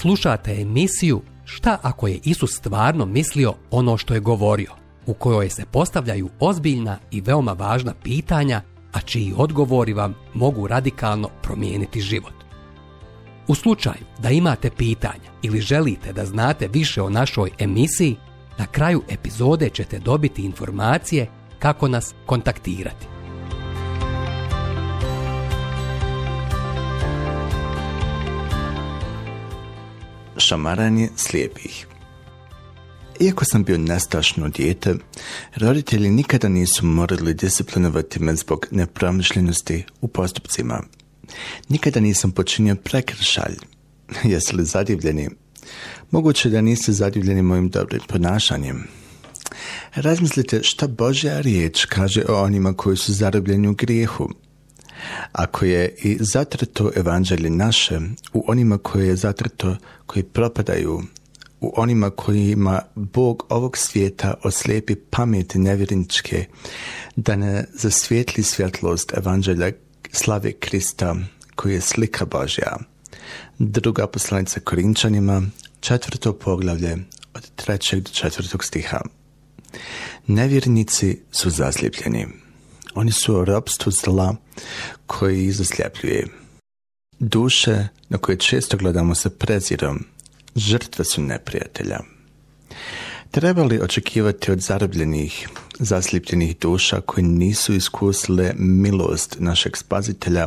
Slušate emisiju Šta ako je Isus stvarno mislio ono što je govorio, u kojoj se postavljaju ozbiljna i veoma važna pitanja, a čiji odgovori vam mogu radikalno promijeniti život. U slučaju da imate pitanja ili želite da znate više o našoj emisiji, na kraju epizode ćete dobiti informacije kako nas kontaktirati. šamaranje slijepih. Iako sam bio nestašno dijete, roditelji nikada nisu morali disciplinovati me zbog nepromišljenosti u postupcima. Nikada nisam počinio prekršalj. Jesi li zadivljeni? Moguće da niste zadivljeni mojim dobrim ponašanjem. Razmislite što Božja riječ kaže o onima koji su zarobljeni u grijehu – ako je i zatrto evanđelje naše u onima koje je zatrto, koji propadaju, u onima kojima Bog ovog svijeta oslijepi pameti nevjerničke, da ne zasvijetli svjetlost evanđelja slave Krista koji je slika Božja. Druga poslanica Korinčanima, četvrto poglavlje od trećeg do četvrtog stiha. Nevjernici su zaslijepljeni. Oni su u zla koji zasljepljuje. Duše na koje često gledamo sa prezirom, žrtve su neprijatelja. Treba li očekivati od zarobljenih, zaslipljenih duša koji nisu iskusile milost našeg spazitelja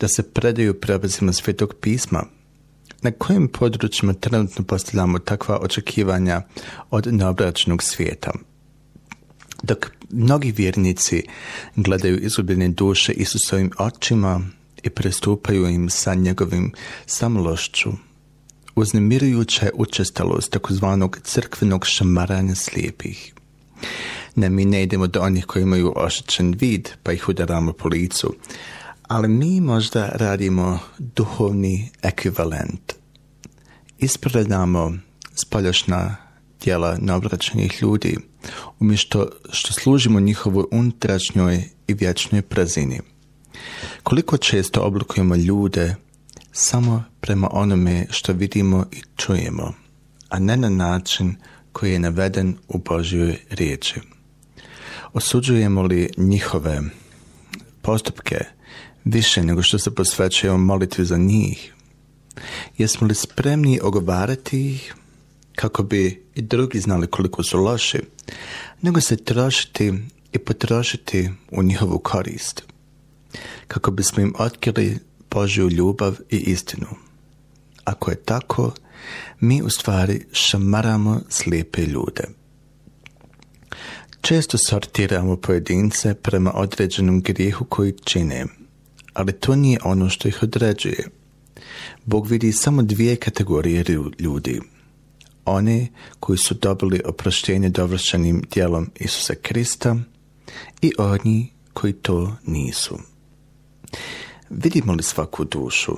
da se predaju prebazima svetog pisma? Na kojim područjima trenutno postavljamo takva očekivanja od neobračnog svijeta? Dok Mnogi vjernici gledaju izgubljene duše Isusovim očima i prestupaju im sa njegovim samlošću. Uznemirujuća je učestalost takozvanog crkvenog šamaranja slijepih. Ne, mi ne idemo do onih koji imaju ošičen vid, pa ih udaramo po licu, ali mi možda radimo duhovni ekvivalent. Ispredamo spoljašna djela neobraćenih ljudi, umjesto što služimo njihovoj unutrašnjoj i vječnoj prazini. Koliko često oblikujemo ljude samo prema onome što vidimo i čujemo, a ne na način koji je naveden u Božjoj riječi. Osuđujemo li njihove postupke više nego što se posvećujemo molitvi za njih? Jesmo li spremni ogovarati ih kako bi i drugi znali koliko su loši, nego se trošiti i potrošiti u njihovu korist, kako bismo im otkrili Božju ljubav i istinu. Ako je tako, mi u stvari šamaramo slijepe ljude. Često sortiramo pojedince prema određenom grijehu koji čine, ali to nije ono što ih određuje. Bog vidi samo dvije kategorije ljudi – oni koji su dobili oproštenje dovršenim dijelom Isusa Krista i oni koji to nisu. Vidimo li svaku dušu,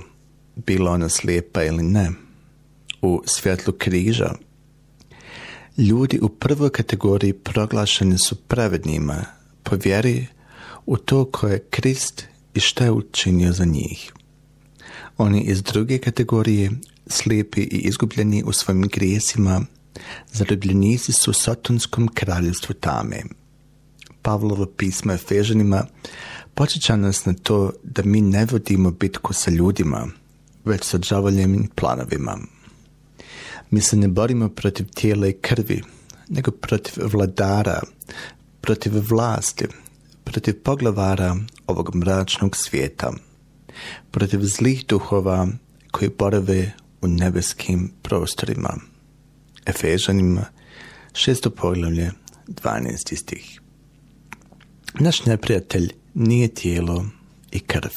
bila ona slijepa ili ne, u svjetlu križa, ljudi u prvoj kategoriji proglašeni su pravednima po vjeri u to koje je Krist i što je učinio za njih. Oni iz druge kategorije slijepi i izgubljeni u svojim grijesima, zarobljenici su u satunskom kraljevstvu tame. Pavlovo pismo Efežanima počeća nas na to da mi ne vodimo bitku sa ljudima, već sa džavoljem planovima. Mi se ne borimo protiv tijela i krvi, nego protiv vladara, protiv vlasti, protiv poglavara ovog mračnog svijeta, protiv zlih duhova koji borave u nebeskim prostorima. Efežanima, šesto poglavlje, 12. stih. Naš neprijatelj nije tijelo i krv.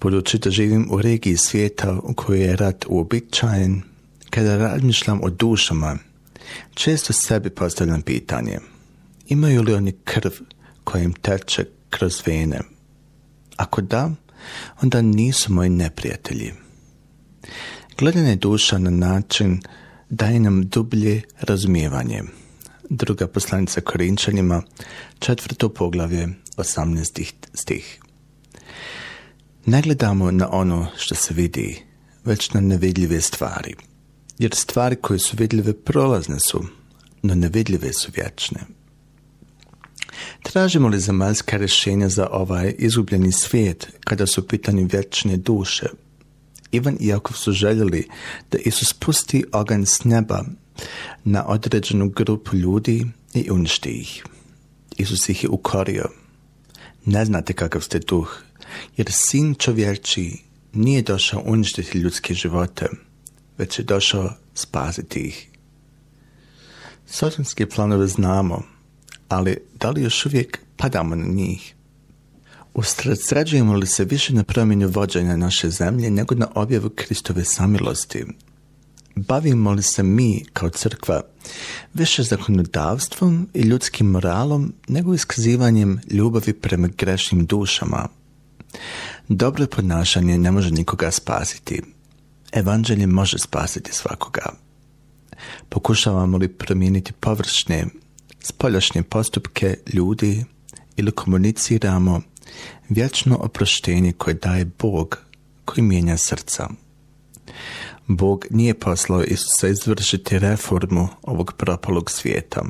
Budući da živim u regiji svijeta u kojoj je rat uobičajen, kada razmišljam o dušama, često sebi postavljam pitanje imaju li oni krv koja im teče kroz vene? Ako da, onda nisu moji neprijatelji. Gledanje duša na način daje nam dublje razumijevanje. Druga poslanica Korinčanima, četvrto poglavlje, 18. stih. Ne gledamo na ono što se vidi, već na nevidljive stvari. Jer stvari koje su vidljive prolazne su, no nevidljive su vječne. Tražimo li zemaljska rješenja za ovaj izgubljeni svijet kada su pitani vječne duše – Ivan i Jakov su željeli da Isus pusti ogan s neba na određenu grupu ljudi i uništi ih. Isus ih je ukorio. Ne znate kakav ste duh, jer sin čovječi nije došao uništiti ljudske živote, već je došao spaziti ih. Sotonske planove znamo, ali da li još uvijek padamo na njih? Ustrađujemo li se više na promjenju vođenja naše zemlje nego na objavu Kristove samilosti? Bavimo li se mi, kao crkva, više zakonodavstvom i ljudskim moralom nego iskazivanjem ljubavi prema grešnim dušama? Dobro ponašanje ne može nikoga spasiti. Evanđelje može spasiti svakoga. Pokušavamo li promijeniti površne, spoljašnje postupke ljudi ili komuniciramo vječno oproštenje koje daje Bog koji mijenja srca. Bog nije poslao Isusa izvršiti reformu ovog propalog svijeta.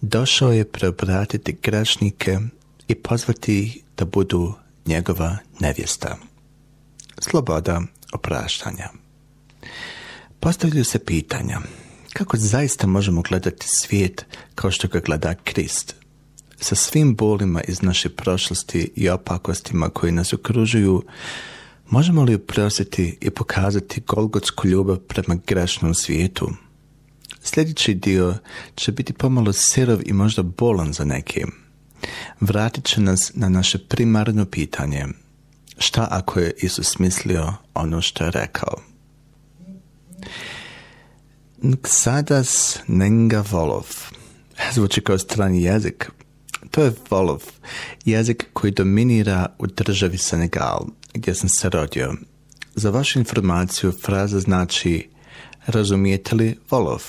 Došao je preobratiti grašnike i pozvati ih da budu njegova nevjesta. Sloboda opraštanja. Postavljaju se pitanja kako zaista možemo gledati svijet kao što ga gleda Krist, sa svim bolima iz naše prošlosti i opakostima koji nas okružuju, možemo li uprositi i pokazati golgotsku ljubav prema grešnom svijetu? Sljedeći dio će biti pomalo sirov i možda bolan za neke. Vratit će nas na naše primarno pitanje. Šta ako je Isus mislio ono što je rekao? Nksadas nenga volov. Zvuči kao strani jezik, to je volov. Jezik koji dominira u državi Senegal, gdje sam se rodio. Za vašu informaciju fraza znači razumijete li volov?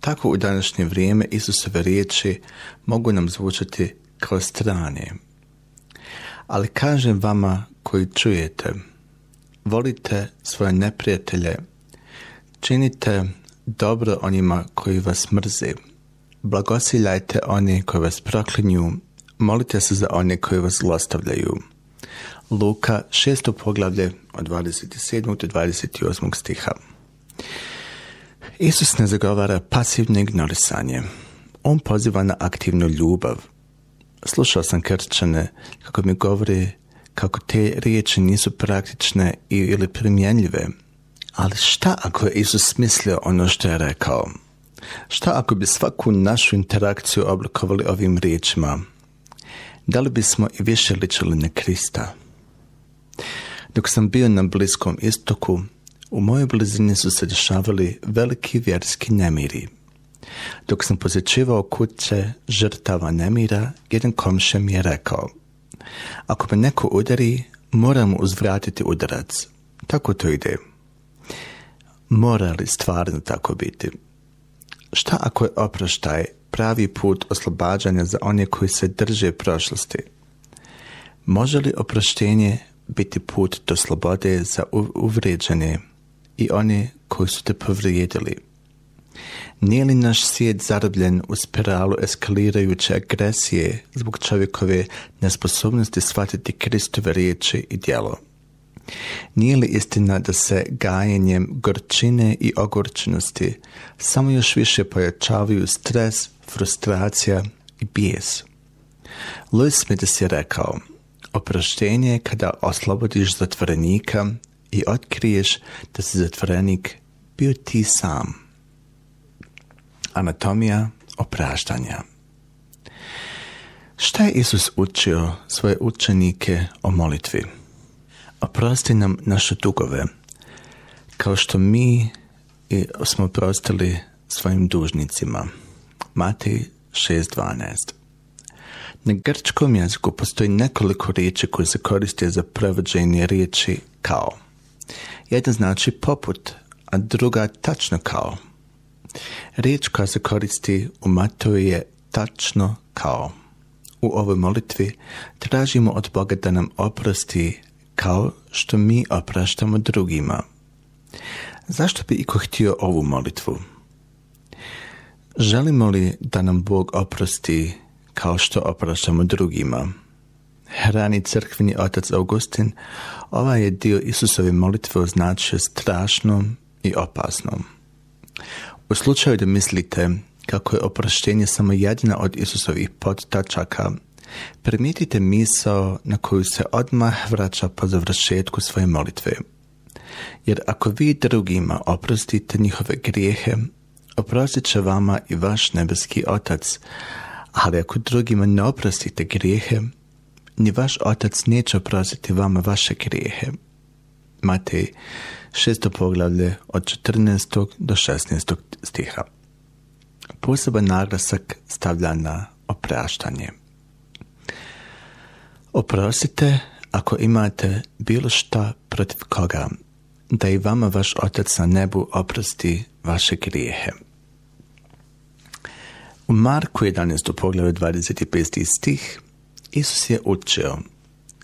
Tako u današnje vrijeme Isusove riječi mogu nam zvučati kao strane. Ali kažem vama koji čujete, volite svoje neprijatelje, činite dobro onima koji vas mrze. Blagosiljajte oni koji vas proklinju, molite se za one koji vas zlostavljaju. Luka 6. poglavlje od 27. do 28. stiha. Isus ne zagovara pasivno ignorisanje. On poziva na aktivnu ljubav. Slušao sam krčane kako mi govori kako te riječi nisu praktične ili primjenljive. Ali šta ako je Isus mislio ono što je rekao? Šta ako bi svaku našu interakciju oblikovali ovim riječima? Da li bismo i više ličili na Krista? Dok sam bio na Bliskom istoku, u mojoj blizini su se dešavali veliki vjerski nemiri. Dok sam posjećivao kuće žrtava nemira, jedan komšem mi je rekao Ako me neko udari, moram uzvratiti udarac. Tako to ide. Mora li stvarno tako biti? Šta ako je oproštaj pravi put oslobađanja za one koji se drže prošlosti? Može li oproštenje biti put do slobode za uvrijeđene i one koji su te povrijedili? Nije li naš svijet zarobljen u spiralu eskalirajuće agresije zbog čovjekove nesposobnosti shvatiti Kristove riječi i djelo? Nije li istina da se gajenjem gorčine i ogorčenosti samo još više pojačavaju stres, frustracija i bijes? Louis Smith je rekao, oproštenje je kada oslobodiš zatvorenika i otkriješ da si zatvorenik bio ti sam. Anatomija opraštanja Šta je Isus učio svoje učenike o molitvi? oprosti nam naše dugove, kao što mi smo oprostili svojim dužnicima. Matej 6.12 Na grčkom jeziku postoji nekoliko riječi koje se koriste za prevođenje riječi kao. Jedna znači poput, a druga tačno kao. Riječ koja se koristi u Mateju je tačno kao. U ovoj molitvi tražimo od Boga da nam oprosti kao što mi opraštamo drugima. Zašto bi iko htio ovu molitvu? Želimo li da nam Bog oprosti kao što opraštamo drugima? Hrani crkveni otac Augustin, ovaj je dio Isusove molitve označio strašnom i opasnom. U slučaju da mislite kako je oproštenje samo jedna od Isusovih podtačaka Primijetite misao na koju se odmah vraća po završetku svoje molitve. Jer ako vi drugima oprostite njihove grijehe, oprostit će vama i vaš nebeski otac, ali ako drugima ne oprostite grijehe, ni vaš otac neće oprostiti vama vaše grijehe. Matej, šesto poglavlje od 14. do 16. stiha. Poseban naglasak stavlja na opraštanje. Oprostite ako imate bilo šta protiv koga, da i vama vaš otac na nebu oprosti vaše grijehe. U Marku 11. pogledu 25. stih Isus je učio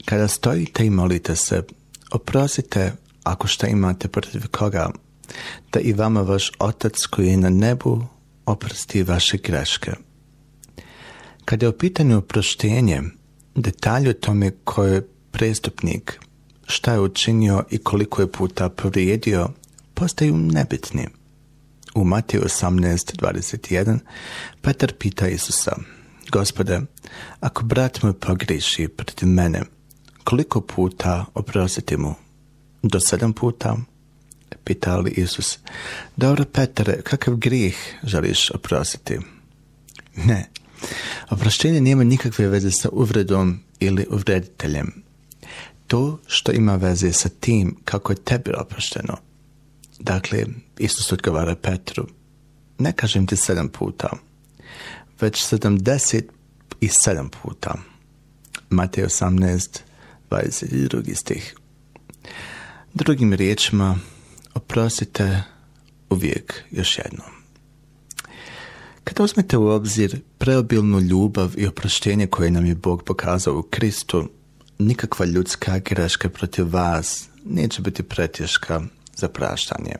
Kada stojite i molite se, oprostite ako šta imate protiv koga, da i vama vaš otac koji je na nebu oprosti vaše greške. Kada je u pitanju oproštenje, detalje o tome ko je prestupnik, šta je učinio i koliko je puta povrijedio, postaju nebitni. U Mateju 18.21 Petar pita Isusa, Gospode, ako brat moj pogriši protiv mene, koliko puta oprositi mu? Do sedam puta? Pita li Isus, dobro Petar, kakav grih želiš oprostiti? Ne, Oproštenje nema nikakve veze sa uvredom ili uvrediteljem. To što ima veze sa tim kako je tebi oprošteno. Dakle, Isus odgovara Petru. Ne kažem ti sedam puta, već sedamdeset i sedam puta. Matej 18, 22. stih. Drugim riječima, oprostite uvijek još jednom. Kada uzmete u obzir preobilnu ljubav i oproštenje koje nam je Bog pokazao u Kristu, nikakva ljudska greška protiv vas neće biti pretješka za praštanje.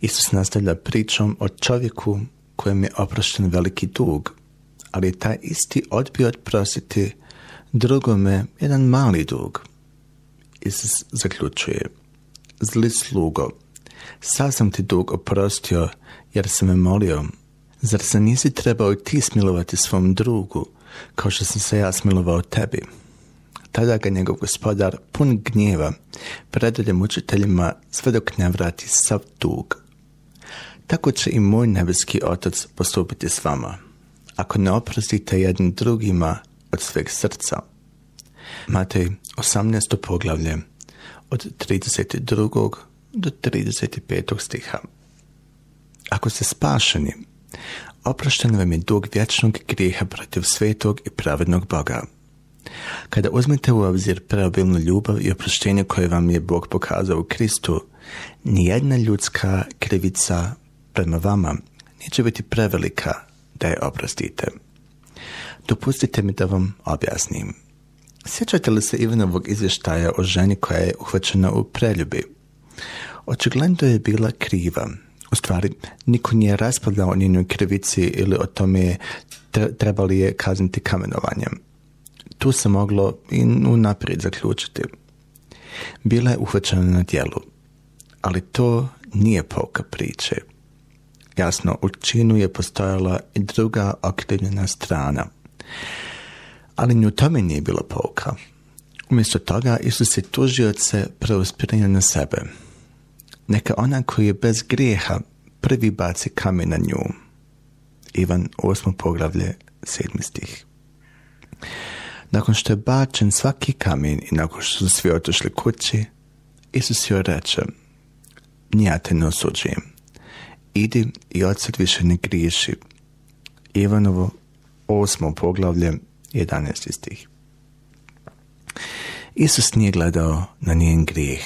Isus nastavlja pričom o čovjeku kojem je oprošten veliki dug, ali je taj isti odbio odprositi drugome jedan mali dug. Isus zaključuje, zli slugo, Sad sam ti dug oprostio, jer sam me molio. Zar se nisi trebao i ti smilovati svom drugu, kao što sam se ja smilovao tebi? Tada ga njegov gospodar, pun gnjeva, predaljem učiteljima sve dok ne vrati sav dug. Tako će i moj nebeski otac postupiti s vama, ako ne oprostite jednim drugima od sveg srca. Matej, 18. poglavlje, od 32 do 35. stiha. Ako ste spašeni, oprošten vam je dug vječnog grijeha protiv svetog i pravednog Boga. Kada uzmete u obzir preobilnu ljubav i oproštenje koje vam je Bog pokazao u Kristu, nijedna ljudska krivica prema vama neće biti prevelika da je oprostite. Dopustite mi da vam objasnim. Sjećate li se Ivanovog izvještaja o ženi koja je uhvaćena u preljubi? Očigledno je bila kriva. U stvari, niko nije raspravljao o njenoj krivici ili o tome trebali je kazniti kamenovanjem. Tu se moglo i unaprijed zaključiti. Bila je uhvaćena na dijelu, ali to nije poka priče. Jasno, u činu je postojala i druga okrivljena strana. Ali ni tome nije bilo pouka. Umjesto toga Isus je se preuspirenja na sebe. Neka ona koji je bez grijeha prvi baci kamen na nju. Ivan 8. poglavlje 7. stih. Nakon što je bačen svaki kamen i nakon što su svi otišli kući, Isus joj reče, nija te ne osuđujem. Idi i odsad više ne griješi. Ivanovo 8. poglavlje 11. stih. Isus nije gledao na njen grijeh.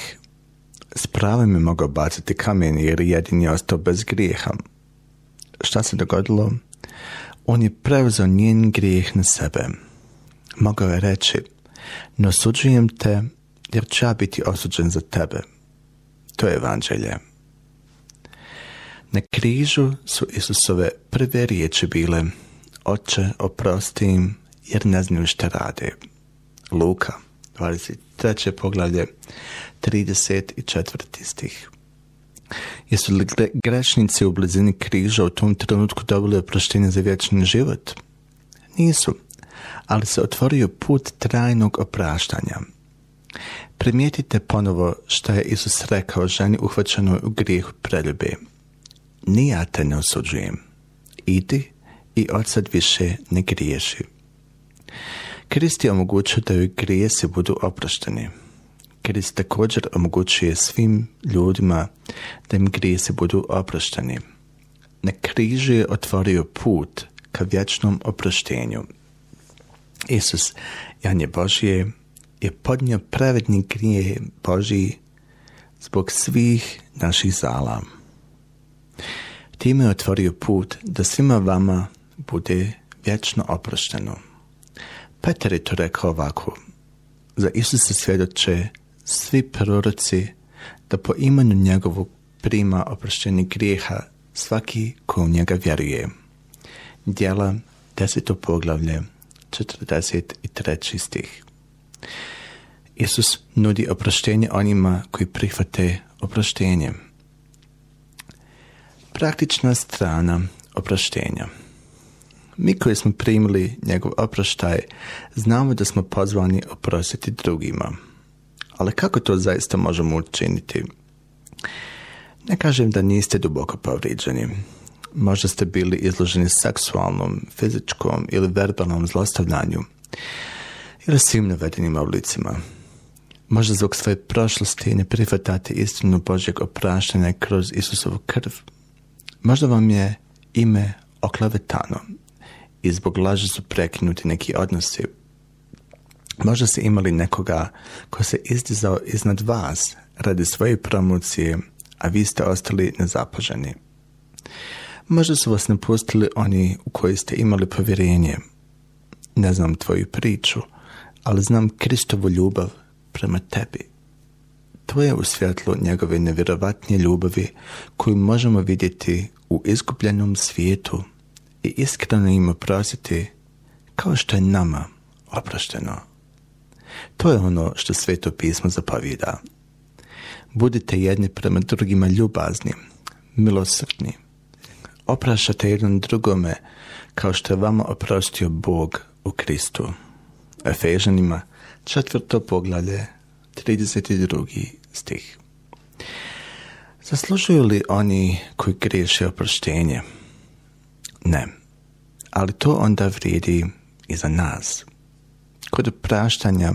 S pravom je mogao baciti kamen jer jedin je ostao bez grijeha. Šta se dogodilo? On je preuzeo njen grijeh na sebe. Mogao je reći, no osuđujem te jer ću ja biti osuđen za tebe. To je evanđelje. Na križu su Isusove prve riječi bile Oče, oprosti im, jer ne znaju šta rade. Luka 23. poglavlje 34. stih. Jesu li grešnici u blizini križa u tom trenutku dobili oproštenje za vječni život? Nisu, ali se otvorio put trajnog opraštanja. Primijetite ponovo što je Isus rekao ženi uhvaćenoj u grijehu preljubi. Ni ja te ne osuđujem. Idi i od sad više ne griješi. Krist je omogućio da joj grijesi budu oprošteni. Krist također omogućuje svim ljudima da im grijesi budu oprošteni. Na križu je otvorio put ka vječnom oproštenju. Isus, Janje Božije, je podnio pravedni grije Božiji zbog svih naših zala. Time je otvorio put da svima vama bude vječno oprošteno. Petar je to rekao ovako. Za Isusa svjedoče svi proroci da po imenu njegovog prima oproštenje grijeha svaki ko u njega vjeruje. Djela 10. poglavlje 43. stih. Isus nudi oproštenje onima koji prihvate oproštenje. Praktična strana opraštenja. Mi koji smo primili njegov oproštaj, znamo da smo pozvani oprostiti drugima. Ali kako to zaista možemo učiniti? Ne kažem da niste duboko povrijeđeni. Možda ste bili izloženi seksualnom, fizičkom ili verbalnom zlostavljanju ili svim navedenim oblicima. Možda zbog svoje prošlosti ne prihvatate istinu Božjeg opraštanja kroz Isusovu krv. Možda vam je ime oklevetano i zbog laži su prekinuti neki odnosi. Možda ste imali nekoga ko se izdizao iznad vas radi svoje promocije, a vi ste ostali nezapaženi. Možda su vas napustili oni u koji ste imali povjerenje. Ne znam tvoju priču, ali znam Kristovu ljubav prema tebi. To je u svjetlu njegove nevjerovatnije ljubavi koju možemo vidjeti u izgubljenom svijetu i iskreno im oprostiti kao što je nama oprošteno. To je ono što sveto pismo zapovjeda. Budite jedni prema drugima ljubazni, milosrdni. Oprašate jednom drugome kao što je vama oprostio Bog u Kristu. Efežanima četvrto poglavlje 32. stih. Zaslužuju li oni koji griješe oproštenje? Ne. Ali to onda vrijedi i za nas. Kod praštanja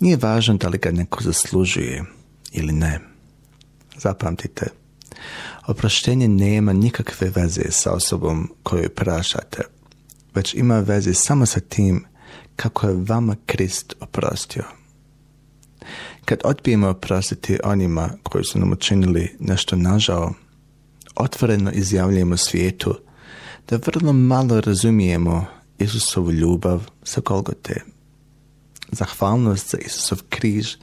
nije važno da li ga neko zaslužuje ili ne. Zapamtite, oproštenje nema nikakve veze sa osobom koju prašate, već ima veze samo sa tim kako je vama Krist oprostio. Kad odbijemo oprostiti onima koji su nam učinili nešto nažao, otvoreno izjavljujemo svijetu da vrlo malo razumijemo Isusovu ljubav sa Golgote. Zahvalnost za Isusov križ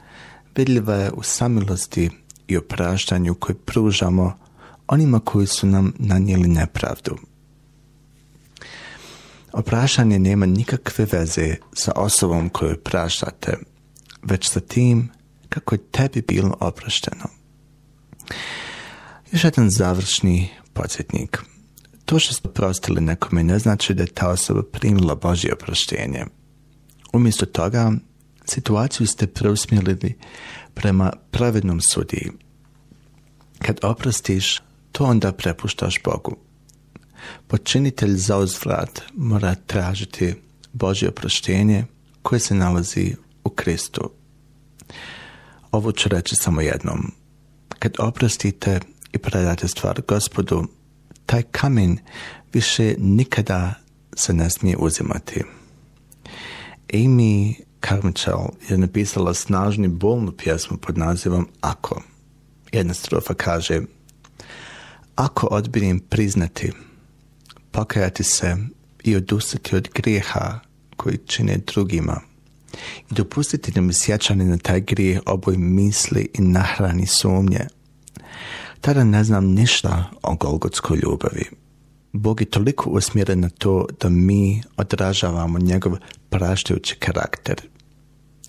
vidljiva je u samilosti i opraštanju koje pružamo onima koji su nam nanijeli nepravdu. Oprašanje nema nikakve veze sa osobom koju praštate, već sa tim kako je tebi bilo oprašteno. Još jedan završni podsjetnik – to što ste prostili nekome ne znači da je ta osoba primila Božje oproštenje. Umjesto toga, situaciju ste preusmjerili prema pravednom sudiji. Kad oprostiš, to onda prepuštaš Bogu. Počinitelj za uzvrat mora tražiti Božje oproštenje koje se nalazi u Kristu. Ovo ću reći samo jednom. Kad oprostite i predate stvar gospodu, taj kamen više nikada se ne smije uzimati. Amy Carmichael je napisala snažni bolnu pjesmu pod nazivom Ako. Jedna strofa kaže Ako odbijem priznati, pokajati se i odustati od grijeha koji čine drugima i dopustiti da mi sjećani na taj grijeh oboj misli i nahrani sumnje – tada ne znam ništa o Golgotskoj ljubavi. Bog je toliko usmjeren na to da mi odražavamo njegov praštajući karakter.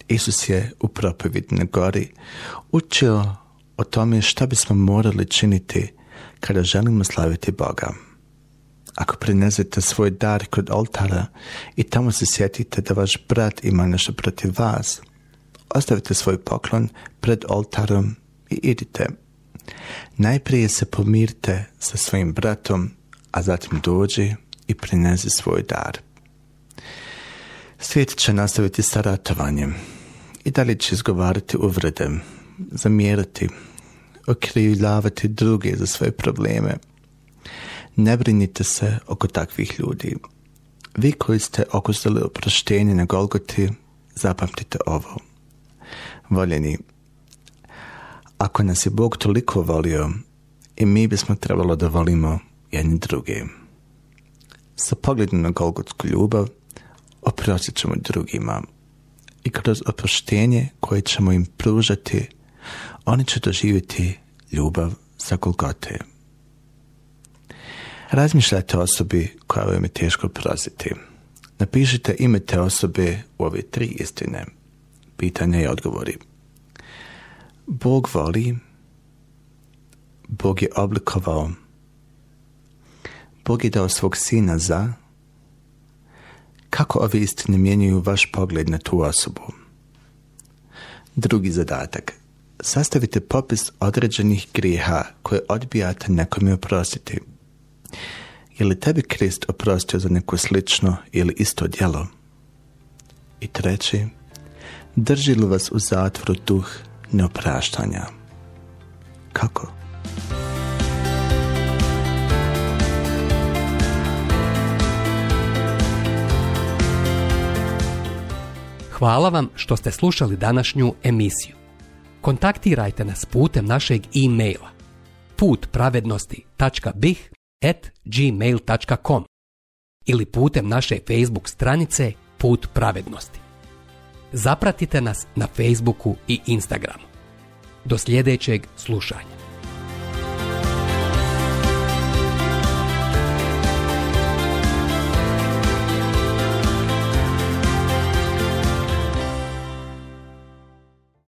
Isus je u propovjedne gori učio o tome što bismo morali činiti kada želimo slaviti Boga. Ako prinesete svoj dar kod oltara i tamo se sjetite da vaš brat ima nešto protiv vas, ostavite svoj poklon pred oltarom i idite – Najprije se pomirite sa svojim bratom, a zatim dođi i prenezi svoj dar. Svijet će nastaviti sa ratovanjem i dalje će izgovarati uvrede, zamjerati, okrivljavati druge za svoje probleme. Ne brinite se oko takvih ljudi. Vi koji ste okusili oproštenje na Golgoti, zapamtite ovo. Voljeni, ako nas je Bog toliko volio, i mi bismo trebalo da volimo jedni drugi. Sa pogledom na Golgotsku ljubav oprostit ćemo drugima i kroz oproštenje koje ćemo im pružati, oni će doživjeti ljubav sa Golgote. Razmišljajte o osobi koja vam je teško proziti. Napišite ime te osobe u ove tri istine. Pitanja i odgovori. Bog voli, Bog je oblikovao, Bog je dao svog sina za kako ove istine mijenjuju vaš pogled na tu osobu. Drugi zadatak. Sastavite popis određenih grijeha koje odbijate nekome oprostiti. Je li tebi Krist oprostio za neko slično ili isto djelo? I treći, drži li vas u zatvoru duh neopraštanja. Kako? Hvala vam što ste slušali današnju emisiju. Kontaktirajte nas putem našeg e-maila putpravednosti.bih ili putem naše Facebook stranice Put pravednosti. Zapratite nas na Facebooku i Instagramu. Do sljedećeg slušanja.